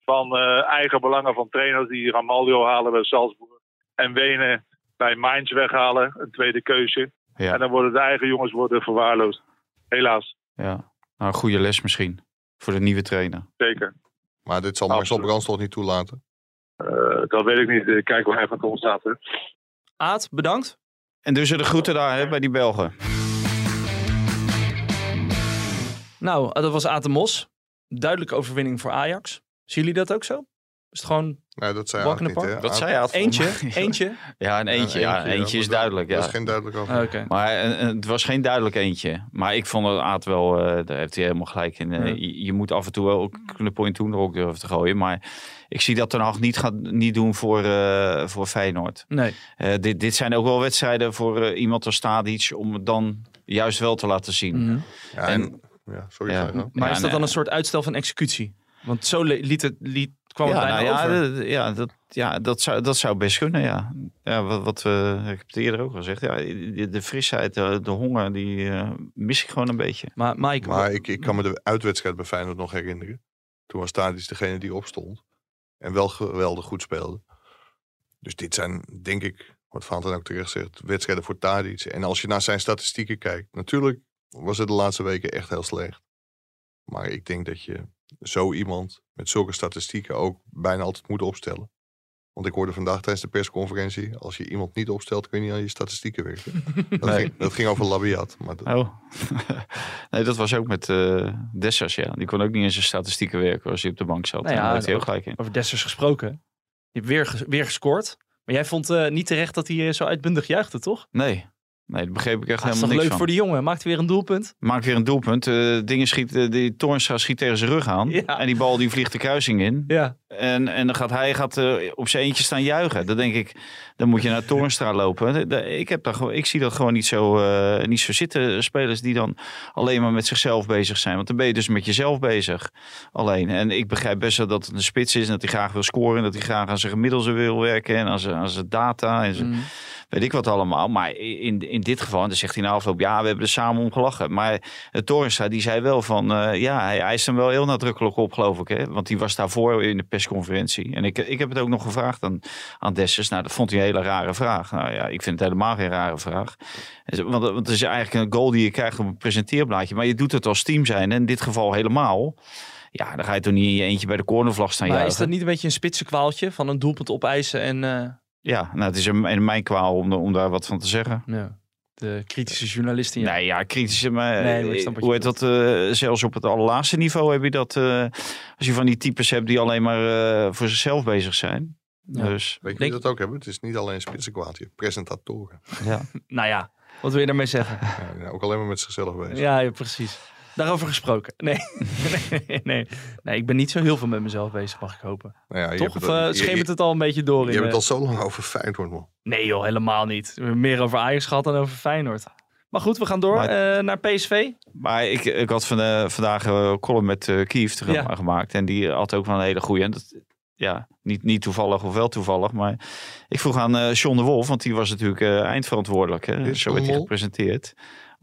van eh, eigen belangen van trainers die Ramaljo halen bij Salzburg. En Wenen bij Mainz weghalen, een tweede keuze. ja, En dan worden de eigen jongens worden verwaarloosd. Helaas, ja. Nou, een goede les misschien voor de nieuwe trainer. zeker. Maar dit zal Marcel. Brands toch niet toelaten? Eh, dat weet ik niet. Ik kijk waar hij van komt staat. Hè. Aad, bedankt. En dus de groeten daar hè, bij die Belgen. Nou, dat was Atemos. Duidelijke overwinning voor Ajax. Zien jullie dat ook zo? Is het gewoon Nou, dat zei Walk in Aad the niet, park? hè? Dat zei hij. eentje? Eentje? Ja, een eentje. Ja, eentje, eentje ja, is duidelijk. Dat Ja. is geen duidelijk over. Ah, Oké. Maar eh, eh, het was geen duidelijk eentje. Maar ik vond het Aad wel, eh, daar heeft hij helemaal gelijk in. Ja. je, je moet af en toe ook een point toen er ook durven te gooien. Maar ik zie dat Ten Hag niet gaat niet doen voor, eh, voor Feyenoord. Nee. Eh, dit, dit zijn ook wel wedstrijden voor eh, iemand als Tadic om het dan juist wel te laten zien. Mhm. Ja, En- en, ja, sorry. Maar Ja, is dat nee. dan een soort uitstel van executie? Want zo liet het, liet, kwam het Ja, bijna nou ja, over. ja, dat, ja dat, zou, dat zou best kunnen, ja. ja wat, wat we, ik heb het eerder ook al gezegd. Ja, de, de frisheid, de, de honger, die eh, mis ik gewoon een beetje. Maar Mike, Maar ik, ik kan me de uitwedstrijd bij Feyenoord nog herinneren. Toen was Tadic degene die opstond. En wel geweldig goed speelde. Dus dit zijn, denk ik, wat Van ook terecht zegt, wedstrijden voor Tadic. En als je naar zijn statistieken kijkt. Natuurlijk was het de laatste weken echt heel slecht. Maar ik denk dat je zo iemand met zulke statistieken ook bijna altijd moet opstellen. Want ik hoorde vandaag tijdens de persconferentie. Als je iemand niet opstelt, kun je niet aan je statistieken werken. Dat, Nee. ging, dat ging over Labiat. Maar dat- Oh, nee, dat was ook met eh Dessers, ja. Die kon ook niet in zijn statistieken werken als hij op de bank zat. Nou ja, daar heeft hij ook gelijk in. over Dessers gesproken. Je hebt weer, ges- weer gescoord. Maar jij vond eh, niet terecht dat hij eh, zo uitbundig juichte, toch? Nee, nee, dat begreep ik echt Ah, helemaal niks leuk van. voor die jongen. Maakt weer een doelpunt? Maakt weer een doelpunt. Eh, dingen schiet, eh, die Toornstra schiet tegen zijn rug aan. Ja. En die bal die vliegt de kruising in. Ja. En, en dan gaat hij gaat, eh, op zijn eentje staan juichen. Dan denk ik, dan moet je naar Toornstra lopen. De- de- Ik, heb daar, gewoon- ik zie dat gewoon niet zo, niet zo zitten. Spelers die dan alleen maar met zichzelf bezig zijn. Want dan ben je dus met jezelf bezig. Alleen. En ik begrijp best wel dat het een spits is. En dat hij graag wil scoren. En dat hij graag aan zijn gemiddels wil werken. En aan zijn, aan zijn data. En zijn, Mm. Weet ik wat allemaal. Maar in, in dit geval, en dan zegt hij na afloop, ja, we hebben er samen om gelachen. Maar uh, die zei wel van, eh, ja, hij eist hem wel heel nadrukkelijk op, geloof ik. Hè? Want die was daarvoor in de persconferentie. En ik, ik heb het ook nog gevraagd aan, aan Dessers. Nou, dat vond hij een hele rare vraag. Nou ja, ik vind het helemaal geen rare vraag. Want, want het is eigenlijk een goal die je krijgt op een presenteerblaadje. Maar je doet het als team zijn. En in dit geval helemaal. Ja, dan ga je toch niet in je eentje bij de cornervlag staan Maar juichen. is dat niet een beetje een spitse kwaaltje van een doelpunt opeisen en eh, Ja, nou, het is een, in mijn kwaal om, om daar wat van te zeggen. ja, de kritische journalisten? Ja. Nee, ja, kritische, maar, Nee, je hoe heet dat? eh, zelfs op het allerlaatste niveau heb je dat. eh, als je van die types hebt die alleen maar eh, voor zichzelf bezig zijn. Ja. Dus Weet je Denk- wie dat ook hebben? Het is niet alleen spitsenkwaad, je hebt presentatoren. ja. Nou ja, wat wil je daarmee zeggen? Ja, ook alleen maar met zichzelf bezig. ja, ja, precies. Daarover gesproken. Nee. nee, nee, nee, ik ben niet zo heel veel met mezelf bezig, mag ik hopen. Nou ja, je Toch? Of het al- uh, schemert het al een beetje door? Je, in, hebt het eh, al zo lang over Feyenoord, man. Nee joh, helemaal niet. We hebben meer over Ajax gehad dan over Feyenoord. Maar goed, we gaan door Maar- eh, naar PSV. Maar ik, ik had van, eh, vandaag een column met eh Kief te- Ja. gemaakt. En die had ook wel een hele goede. En dat, ja, niet, niet toevallig of wel toevallig. Maar ik vroeg aan eh John de Wolf, want die was natuurlijk eh, eindverantwoordelijk. Hè? Zo werd hij Mol? gepresenteerd.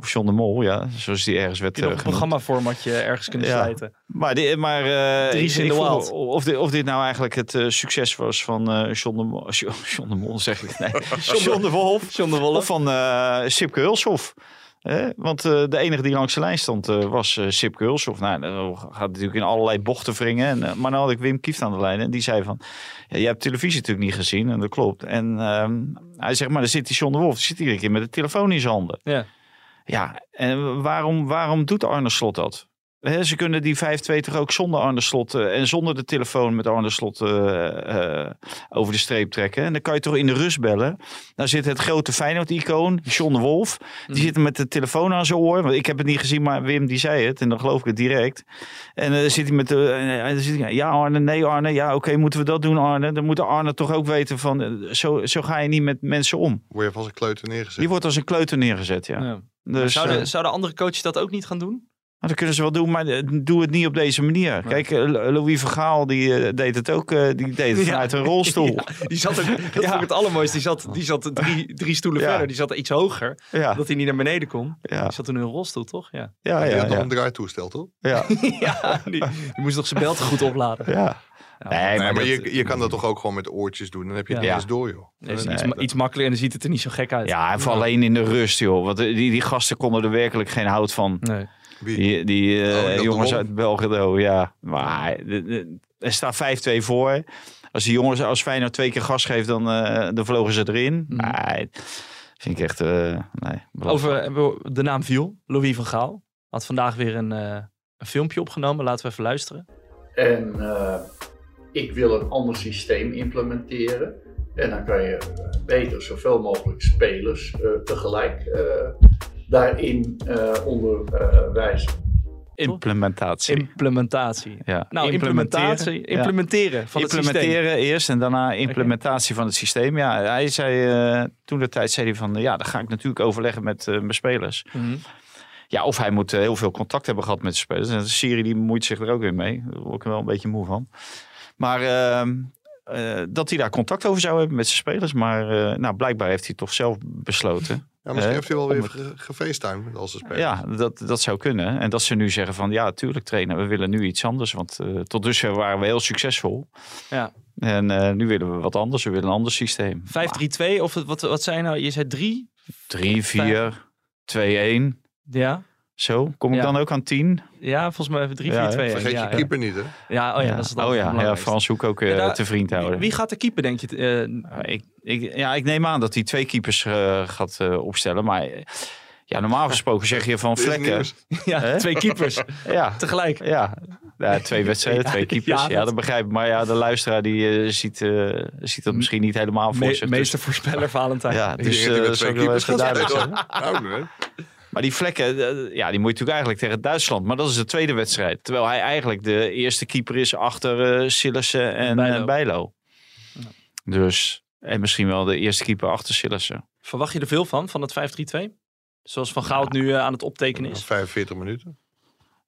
Of John de Mol, ja. Zoals die ergens werd eh, een genoemd. programmaformatje ergens kunnen Ja. sluiten. Maar, die, maar eh, ik- in vroeg wild. Of dit, of dit nou eigenlijk het eh, succes was van eh John, de Mol, John de Mol, zeg ik. Nee, John de Wolf. John de Of Wolf. van eh Sipke Hulshoff. Want eh, de enige die langs de lijn stond eh, was eh Sipke Hulshoff. Nou, dat gaat natuurlijk in allerlei bochten wringen. En, eh, maar dan had ik Wim Kieft aan de lijn. En die zei van, ja, je hebt televisie natuurlijk niet gezien. En dat klopt. En ehm, hij zegt, maar dan zit die John de Wolf. Die zit iedere keer met de telefoon in zijn handen. Ja. Ja, en waarom, waarom doet Arne Slot dat? Ze kunnen die 5-2 toch ook zonder Arne Slot eh, en zonder de telefoon met Arne Slot eh, eh, over de streep trekken. En dan kan je toch in de rust bellen. Dan zit het grote Feyenoord-icoon, John de Wolf. Die Mhm. zit met de telefoon aan zijn oor. Want ik heb het niet gezien, maar Wim die zei het. En dan geloof ik het direct. En eh, dan zit hij met de... en dan zit hij, ja Arne, nee Arne. Ja oké, moeten we dat doen Arne? Dan moet Arne toch ook weten van... Zo, zo ga je niet met mensen om. Word je als een kleuter neergezet. Die wordt als een kleuter neergezet, ja. Ja. Dus, zouden, zouden andere coaches dat ook niet gaan doen? Nou, dat kunnen ze wel doen, maar eh, doe het niet op deze manier. Kijk, eh, Louis van Gaal die eh, deed het ook. eh, die deed het Ja. vanuit een rolstoel. Ja, die zat ook, dat Ja. vond ik het allermooiste. Die zat, die zat drie, drie stoelen Ja. verder. Die zat iets hoger, Ja, dat hij niet naar beneden kon. ja, Die zat toen in een rolstoel, toch? Ja. ja, Die ja. had nog ja, een draaitoestel, toch? ja, ja die, die moest nog zijn bel te goed opladen. ja. Nee, Nee, maar dat- je, je kan dat toch ook gewoon met oortjes doen. Dan heb je het Ja. eens door, joh. Nee, is Nee, iets, dat- iets makkelijker en dan ziet het er niet zo gek uit. Ja, en voor alleen in de rust, joh. Want eh, die, die gasten konden er werkelijk geen hout van. Nee. Wie? Die, die eh, Oh, de jongens uit Belgrado, ja. Maar er staat 5-2 voor. Als die jongens als Feyenoord twee keer gas geeft, dan, eh, dan vlogen ze erin. Mhm. Nee, vind ik echt... eh nee. Over de naam viel, Louis van Gaal. Had vandaag weer een, eh, een filmpje opgenomen. Laten we even luisteren. En eh, ik wil een ander systeem implementeren. En dan kan je eh, beter zoveel mogelijk spelers eh, tegelijk eh, daarin eh, onderwijzen. Implementatie. Implementatie. ja. Nou, Implementeren. implementatie. Implementeren van het systeem. Implementeren eerst en daarna implementatie van het systeem. Ja, hij zei eh, toen de tijd zei hij van ja, dan ga ik natuurlijk overleggen met eh, mijn spelers. Mhm. Ja, of hij moet heel veel contact hebben gehad met de spelers. En Siri die bemoeit zich er ook weer mee. Daar word ik wel een beetje moe van. Maar ehm, eh, dat hij daar contact over zou hebben met zijn spelers. Maar eh, nou, blijkbaar heeft hij toch zelf besloten. Ja, misschien heeft hij wel weer het- ge- gefacetimed met al zijn spelers. Ja, dat, dat zou kunnen. En dat ze nu zeggen van ja, tuurlijk trainen, we willen nu iets anders. Want eh, tot dusver waren we heel succesvol. Ja. En eh, nu willen we wat anders. We willen een ander systeem. 5-3-2 of wat, wat zijn nou? Je zei 3? 3, 4, 2, 1. Ja. Zo, kom ik Ja. dan ook aan 10? Ja, volgens mij even 3, Ja, 4, hè? 2, Vergeet ja, je ja. keeper niet, hè? Ja, oh ja, dat is het oh ja, ja. Frans Hoek ook eh, Ja, daar- te vriend houden. Wie gaat de keeper, denk je? eh, Ja, ik, ik, ja, ik neem aan dat hij twee keepers eh, gaat eh, opstellen. Maar ja, normaal gesproken zeg je van vlekken. ja, twee keepers Ja, tegelijk. ja. Ja, twee wedstrijden, twee keepers. ja, Ja, dat- dat begrijp ik. Maar ja, de luisteraar die ziet, eh, ziet dat misschien niet helemaal voor Me- zich. Dus- meester voorspeller Valentijn. ja, dus eh zou twee keepers zijn. Nou? Maar die vlekken, eh, ja, die moet je natuurlijk eigenlijk tegen Duitsland. Maar dat is de tweede wedstrijd. Terwijl hij eigenlijk de eerste keeper is achter eh Sillissen en Bijlo. Bijlo. Bijlo. Dus, en misschien wel de eerste keeper achter Sillissen. Verwacht je er veel van, van het 5-3-2? Zoals Van Gaal het nu eh, aan het optekenen is. 45 minuten.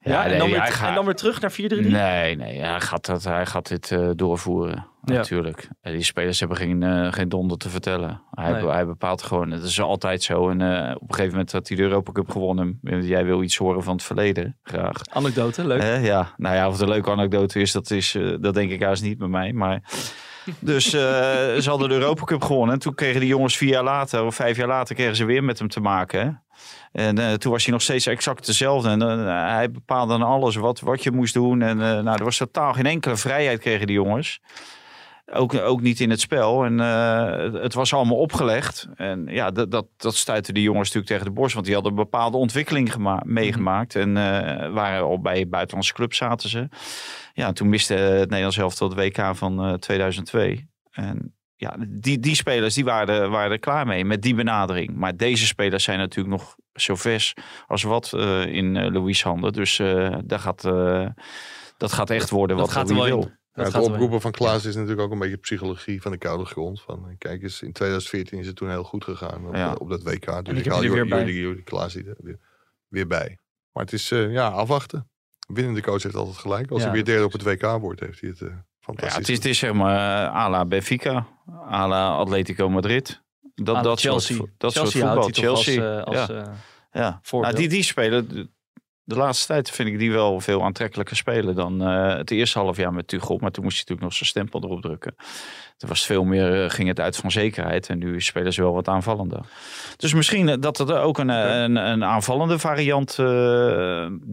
Ja, en, nee, dan weer, hij en gaat- dan weer terug naar 4-3-3? Nee, nee, hij gaat, dat, hij gaat dit eh, doorvoeren. Ja. Natuurlijk. En die spelers hebben geen, eh, geen donder te vertellen. Hij, Nee. hij bepaalt gewoon. Het is altijd zo. En eh, op een gegeven moment had hij de Europa Cup gewonnen. Jij wil iets horen van het verleden. Graag. Anekdote, leuk. Ja, nou ja, of het een leuke anekdote is, dat, is, eh, dat denk ik juist niet bij mij. Maar, dus eh, ze hadden de Europa Cup gewonnen. En toen kregen die jongens vier jaar later, of vijf jaar later, kregen ze weer met hem te maken. Hè? En eh, toen was hij nog steeds exact dezelfde. En eh, hij bepaalde dan alles wat, wat je moest doen. En eh, nou, er was totaal geen enkele vrijheid kregen die jongens. Ook, ook niet in het spel. En eh, het- was allemaal opgelegd. En ja, dat, dat, dat stuitte die jongens natuurlijk tegen de borst. Want die hadden een bepaalde ontwikkeling gema- meegemaakt. En eh, waren al bij buitenlandse clubs zaten ze. Ja, toen miste het Nederlands elftal het WK van eh, 2002. En ja, die, die spelers die waren, er- waren er klaar mee met die benadering. Maar deze spelers zijn natuurlijk nog zo vers als wat eh, in eh, Louis handen. Dus eh, daar gaat, eh, dat gaat echt worden Dat wat gaat er Louis wil. in. Het oproepen van Klaas is natuurlijk ook een beetje psychologie van de koude grond. Van, eh, kijk eens, in 2014 is het toen heel goed gegaan op, Ja. op dat WK. Dus ik haal er Jordi Klaas er weer, weer bij. Maar het is eh, ja, afwachten. Winnende coach heeft altijd gelijk. Als Ja, hij weer derde op het WK wordt, heeft hij het eh, Ja, fantastisch. het is, het is zeg maar uh, à la Benfica, à la Atletico Madrid. Dat, Aan dat Chelsea. soort, dat Chelsea soort voetbal. Chelsea, als, eh, als, ja. eh, ja. voorbeeld. Nou, die, die spelen, de, laatste tijd vind ik die wel veel aantrekkelijker spelen dan eh, het eerste half jaar met Tuchel. Maar toen moest hij natuurlijk nog zijn stempel erop drukken. Toen was veel meer, eh, ging het uit van zekerheid. En nu spelen ze wel wat aanvallender. Dus misschien eh, dat er ook een, een, een aanvallende variant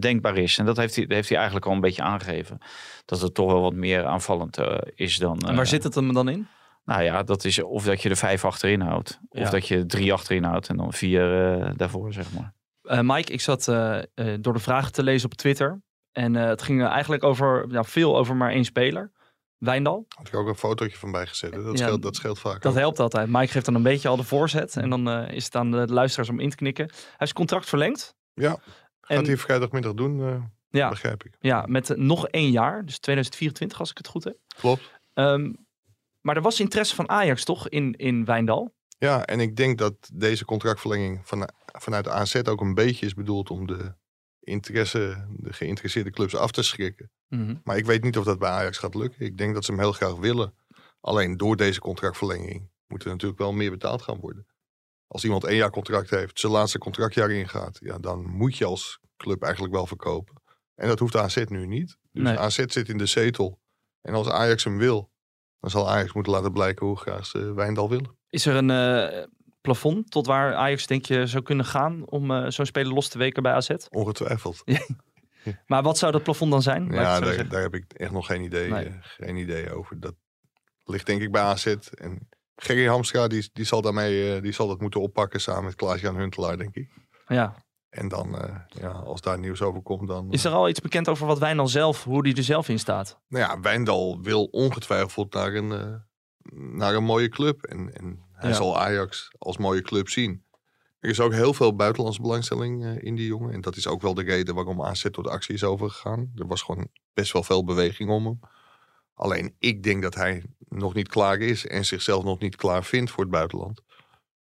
denkbaar is. En dat heeft hij, heeft hij eigenlijk al een beetje aangegeven. Dat het toch wel wat meer aanvallend is dan... en waar zit het hem dan in? nou ja, dat is of dat je er vijf achterin houdt. Of Ja. dat je drie achterin houdt en dan vier daarvoor, zeg maar. Eh, Mike, ik zat eh, eh, door de vragen te lezen op Twitter. En het ging eigenlijk over, ja, veel over maar één speler. Wijndal. Had ik ook een fotootje van bijgezet. Dat, Ja, scheelt, dat scheelt vaak. Dat ook. helpt altijd. Mike geeft dan een beetje al de voorzet. En dan is het aan de luisteraars om in te knikken. Hij zijn contract verlengd. Ja, En- gaat hij vrijdagmiddag doen, Ja, begrijp ik. ja, met nog één jaar. Dus 2024 als ik het goed heb. Klopt. Ehm, maar er was interesse van Ajax toch in, in Wijndal? Ja, en ik denk dat deze contractverlenging van, vanuit de AZ ook een beetje is bedoeld om de interesse, de geïnteresseerde clubs af te schrikken. Mhm. Maar ik weet niet of dat bij Ajax gaat lukken. Ik denk dat ze hem heel graag willen. Alleen door deze contractverlenging moet er natuurlijk wel meer betaald gaan worden. Als iemand één jaar contract heeft, zijn laatste contractjaar ingaat, ja, dan moet je als club eigenlijk wel verkopen. En dat hoeft AZ nu niet. Dus Nee. AZ zit in de zetel. En als Ajax hem wil, dan zal Ajax moeten laten blijken hoe graag ze Wijndal willen. Is er een eh, plafond tot waar Ajax denk je zou kunnen gaan om eh, zo'n speler los te weken bij AZ? Ongetwijfeld. Maar wat zou dat plafond dan zijn? Ja, daar, heb ik echt nog geen idee, Nee. eh, geen idee over. Dat ligt denk ik bij AZ. En Gerry Hamstra die, die, zal daarmee, eh, die zal dat moeten oppakken samen met Klaas-Jan Huntelaar, denk ik. Ja. En dan, ja, als daar nieuws over komt, dan... Is er al iets bekend over wat Wijndal zelf, hoe die er zelf in staat? Nou ja, Wijndal wil ongetwijfeld naar een, naar een mooie club. En, en hij Ja. zal Ajax als mooie club zien. Er is ook heel veel buitenlandse belangstelling eh, in die jongen. En dat is ook wel de reden waarom AZ tot actie is overgegaan. Er was gewoon best wel veel beweging om hem. Alleen ik denk dat hij nog niet klaar is en zichzelf nog niet klaar vindt voor het buitenland.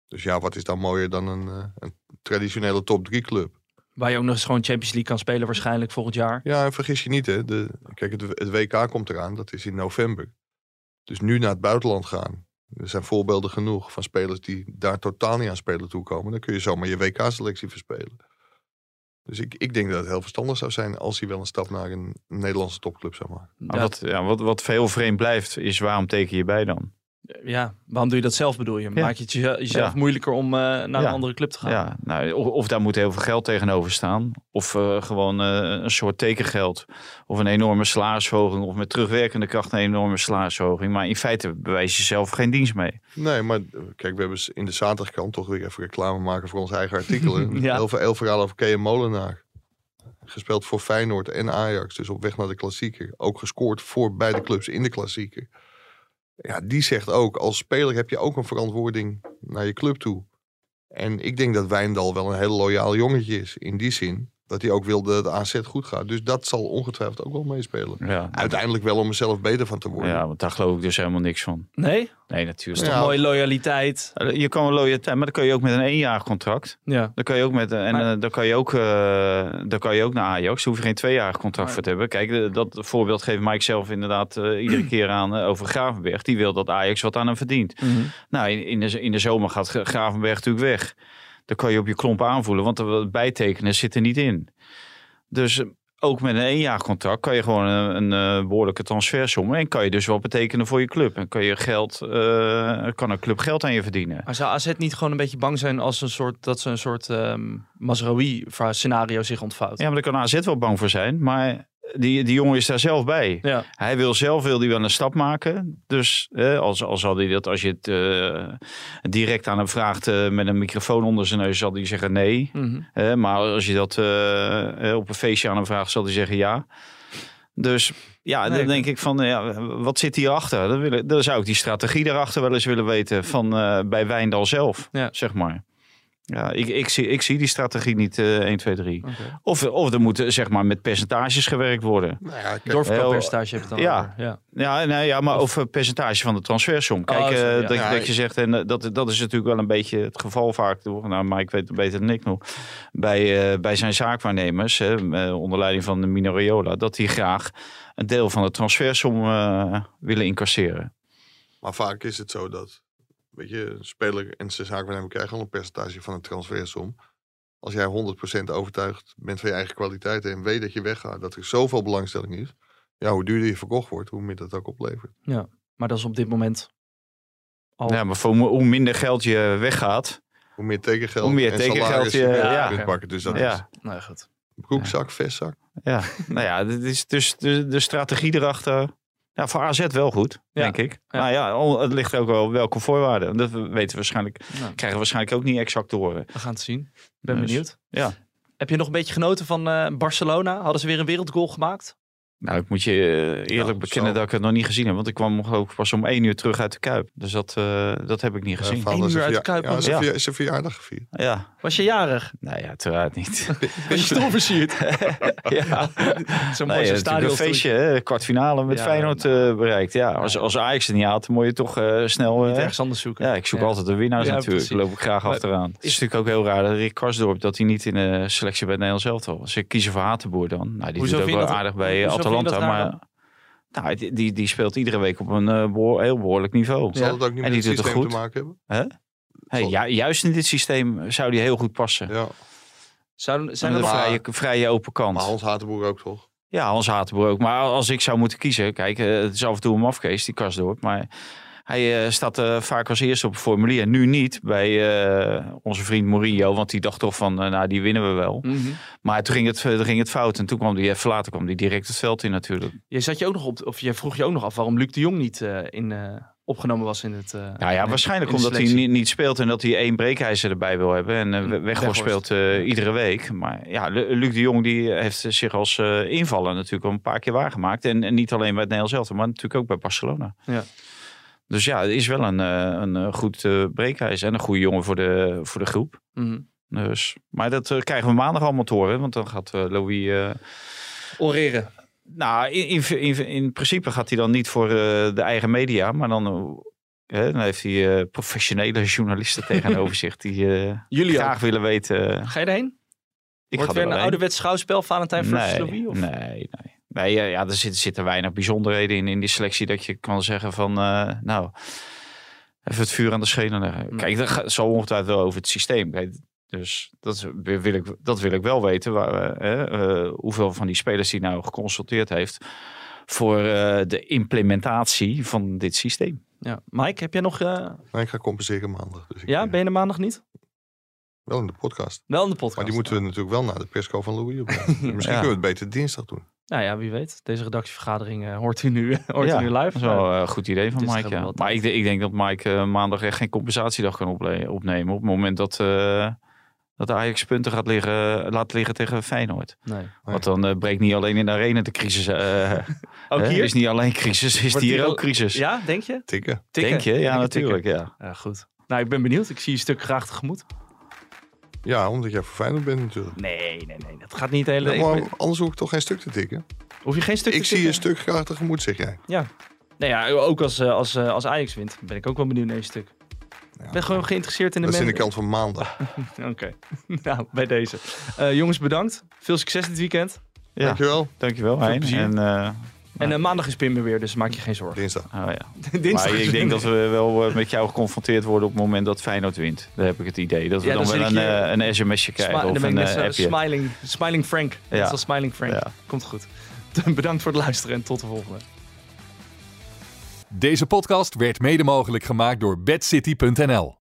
Dus ja, wat is dan mooier dan een, eh, een traditionele top 3 club? Waar je ook nog eens gewoon Champions League kan spelen waarschijnlijk volgend jaar. Ja, en vergis je niet, hè. De, kijk, het, het WK komt eraan, dat is in november. Dus nu naar het buitenland gaan. Er zijn voorbeelden genoeg van spelers die daar totaal niet aan spelen toekomen. Dan kun je zomaar je WK-selectie verspelen. Dus ik, ik denk dat het heel verstandig zou zijn als hij wel een stap naar een Nederlandse topclub zou maken. Wat, ja, wat, wat heel vreemd blijft, is waarom teken je bij dan? Ja, waarom doe je dat zelf bedoel je? Ja. Maak je het jeze- jezelf Ja. moeilijker om eh, naar Ja. een andere club te gaan? Ja, nou, of, of daar moet heel veel geld tegenover staan. Of eh, gewoon eh, een soort tekengeld. Of een enorme salarisverhoging. Of met terugwerkende kracht een enorme salarisverhoging. Maar in feite bewijs je zelf geen dienst mee. Nee, maar eh, kijk, we hebben in de zaterdagkant toch weer even reclame maken voor ons eigen artikelen. Ja. heel, veel, heel verhaal over Kees Molenaar. Gespeeld voor Feyenoord en Ajax. Dus op weg naar de klassieker. Ook gescoord voor beide clubs in de klassieker. Ja, die zegt ook, als speler heb je ook een verantwoording naar je club toe. En ik denk dat Wijndal wel een heel loyaal jongetje is. In die zin dat hij ook wil dat het AZ goed gaat. Dus dat zal ongetwijfeld ook wel meespelen. Ja, Uiteindelijk wel om er zelf beter van te worden. ja want daar geloof ik dus helemaal niks van. Nee? Nee, Dat natuurlijk. is Ja. toch mooie loyaliteit? Je kan wel loyaliteit, maar dan kan je ook met een eenjarig contract. Ja. Dan kan je ook met en Maar- eh, dan kan je ook, eh, dan kan je ook naar Ajax. Daar hoef je geen tweejarig contract Maar- voor te hebben. Kijk, eh, dat voorbeeld geeft Mike zelf inderdaad eh, iedere keer aan over Gravenberg. Die wil dat Ajax wat aan hem verdient. Mhm. Nou, in, in, de, in de zomer gaat Gra- Gravenberg natuurlijk weg. Dan kan je op je klomp aanvoelen, want de bijtekenen zit er niet in. Dus eh, ook met een eenjarig contract kan je gewoon een, een eh, behoorlijke transfersom. En kan je dus wel betekenen voor je club. En kan je geld, eh, kan een club geld aan je verdienen. Maar zou AZ niet gewoon een beetje bang zijn als een soort, dat ze een soort ehm Mazraoui-scenario zich ontvouwt? Ja, maar daar kan AZ wel bang voor zijn. Maar die, die jongen is daar zelf bij. Ja. Hij wil zelf wil die wel een stap maken. Dus eh, als, als, zal hij dat, als je het eh, direct aan hem vraagt eh, met een microfoon onder zijn neus, zal hij zeggen nee. Mhm. Eh, maar als je dat eh, op een feestje aan hem vraagt, zal hij zeggen ja. Dus ja, Nee, dan denk ik van, ja, wat zit hierachter? Dan, wil dan zou ik die strategie daarachter wel eens willen weten van bij Wijndal zelf, Ja. zeg maar. Ja, ik, ik, zie, ik zie die strategie niet eh 1, 2, 3. Oké. Of, of er moet zeg maar met percentages gewerkt worden. Nou ja, kijk, heb je het dan Ja. over. Ja. Ja, nee, ja maar over percentage van de transfersom. Kijk, Oh, eh, zo, ja. dat, Ja, dat je zegt, en eh, dat, dat is natuurlijk wel een beetje het geval vaak. Nou, maar ik weet het beter dan ik nog. Bij, eh, bij zijn zaakwaarnemers, hè, eh, onder leiding van de Minoriola, dat die graag een deel van de transfersom eh, willen incasseren. Maar vaak is het zo dat, weet je, een speler en zijn zaakwaarnemer krijgen al een percentage van een transfersom. Als jij 100% overtuigd bent van je eigen kwaliteiten en weet dat je weggaat, dat er zoveel belangstelling is. Ja, hoe duurder je verkocht wordt, hoe meer dat ook oplevert. Maar dat is op dit moment al... Ja, maar voor hoe hoe minder geld je weggaat, Hoe meer tekengeld Hoe meer en tekengeld je- je ja. kunt pakken. Dus dat is ja, Nou goed. broekzak, vestzak. ja. nou ja, dit is dus de, de strategie erachter. Ja, voor AZ wel goed, Ja. denk ik. Ja. Maar ja, al- het ligt ook wel welke voorwaarden. Dat weten we waarschijnlijk, Nou, krijgen we waarschijnlijk ook niet exact te horen. we gaan het zien. Ben Dus, benieuwd. ja. Heb je nog een beetje genoten van eh, Barcelona? Hadden ze weer een wereldgoal gemaakt? Nou, ik moet je eh, eerlijk Ja, bekennen zo. dat ik het nog niet gezien heb. Want ik kwam geloof ik pas om één uur terug uit de Kuip. Dus dat, eh, dat heb ik niet gezien. Eén uur uit de Kuip, Ja, Ja. verja- zijn verjaardag gevierd. Ja, Was je jarig? nee, uiteraard niet. Was je toch versierd? ja, Zo'n nee, mooi het stadion. een feestje, hè, kwartfinale met Ja, Feyenoord nou. eh, bereikt. Ja, als, als Ajax het niet haalt, dan moet je toch eh, snel... Niet eh, ergens anders zoeken. ja, ik zoek Ja. altijd de winnaars Ja, natuurlijk. precies. loop ik graag Maar achteraan. Het is natuurlijk ook heel raar dat Rick Karsdorp dat hij niet in de selectie bij het Nederlands elftal was. Ze kiezen voor Hatenboer dan. Nou, die Hoezo doet ook wel aardig bij Atalanta. Maar nou, die, die, die speelt iedere week op een eh, behoor- heel behoorlijk niveau. Zal het ook niet En met die het systeem goed. te maken hebben? Hey, ju- juist in dit systeem zou die heel goed passen. Ja, Zouden, zijn er maar- vrije, vrije open kant. maar Hans Hatenboer ook toch? Ja, Hans Hatenboer ook. Maar als ik zou moeten kiezen, kijk, eh, het is af en toe een mafkees, die Karsdorp. Maar hij eh, staat eh, vaak als eerste op het formulier. Nu niet bij eh, onze vriend Mourinho, want die dacht toch van, nou, die winnen we wel. Mhm. Maar toen ging het, toen ging het fout en toen kwam die even later kwam die direct het veld in natuurlijk. Je, zat je, ook nog op, of je vroeg je ook nog af waarom Luc de Jong niet in, opgenomen was in het. eh, Nou ja, waarschijnlijk omdat hij niet, niet speelt en dat hij één breekijzer erbij wil hebben. En Mm, Weghorst speelt iedere week. Maar ja, Lu- Luc de Jong die heeft zich als invaller natuurlijk al een paar keer waargemaakt. En, en niet alleen bij het Nederlands elftal, maar natuurlijk ook bij Barcelona. Ja. Dus ja, het is wel een, eh, een eh, goed eh breekijzer en een goede jongen voor de, voor de groep. Mhm. Dus, maar dat krijgen we maandag allemaal te horen. Want dan gaat Louis... Oreren. nou, in, in, in, in principe gaat hij dan niet voor de eigen media. Maar dan, hè, dan heeft hij professionele journalisten tegenover zich. Die Jullie graag ook. willen weten. Ga je erheen? Ik Wordt ga weer er een ouderwets schouwspel, Valentijn versus nee, Louis? Of? nee, nee. Nee, ja, ja, er zit- zitten weinig bijzonderheden in, in die selectie. Dat je kan zeggen van, eh, nou, even het vuur aan de schenen leggen. Nee. Kijk, dat gaat- zal ongetwijfeld wel over het systeem. Kijk, dus dat, wil ik, dat wil ik wel weten. Waar, eh, eh, hoeveel van die spelers die nou geconsulteerd heeft voor eh, de implementatie van dit systeem. Ja. Mike, heb jij nog... eh, Maar ik ga compenseren maandag. Dus ik, ja, eh, ben je er maandag niet? Wel in de podcast. Wel in de podcast. Maar die moeten we natuurlijk wel naar de persco van Louis opnemen. Misschien Ja. kunnen we het beter dinsdag doen. Nou ja, wie weet. Deze redactievergadering eh, hoort u nu, hoort ja, u nu live. Dat is wel een goed idee van Mike. Ja. Maar ik, ik denk dat Mike eh, maandag echt geen compensatiedag kan opnemen. Op het moment dat, eh dat Ajax punten gaat liggen, laat liggen tegen Feyenoord. nee. Want dan eh, breekt niet alleen in de arena de crisis. eh Ook hè? hier? is niet alleen crisis, is Wordt hier ook crisis. Ja, denk je? Tikken. Tikken. Denk je? Ja, tikken. natuurlijk. Ja. Ja, goed. Nou, ik ben benieuwd. Ik zie je stuk graag tegemoet. Ja, omdat jij voor Feyenoord bent natuurlijk. Nee, nee, nee. Dat gaat niet de hele... Ja, ik maar anders hoef ik toch geen stuk te tikken. Hoef je geen stuk Ik te zie je tikken? stuk graag tegemoet, zeg jij. Ja. Nou ja, ook als, eh, als, eh, als Ajax wint, ben ik ook wel benieuwd naar je stuk. Ik ben gewoon geïnteresseerd in de Dat is in de kant van maandag. Oké. nou, bij deze. Eh, jongens, bedankt. Veel succes dit weekend. Ja. Dankjewel. Dankjewel, Hein. plezier. En, eh, En eh, maandag is Pim er weer, dus maak je geen zorgen. Dinsdag. oh ja. Dinsdag Maar ik denk dat we wel eh, met jou geconfronteerd worden op het moment dat Feyenoord wint. Daar heb ik het idee. Dat we Ja, dan dan wel een, eh, een sms'je krijgen of een appje. smiling, smiling Frank. Ja. Dat is Smiling Frank. Ja. Komt goed. Bedankt voor het luisteren en tot de volgende. Deze podcast werd mede mogelijk gemaakt door bedcity.nl.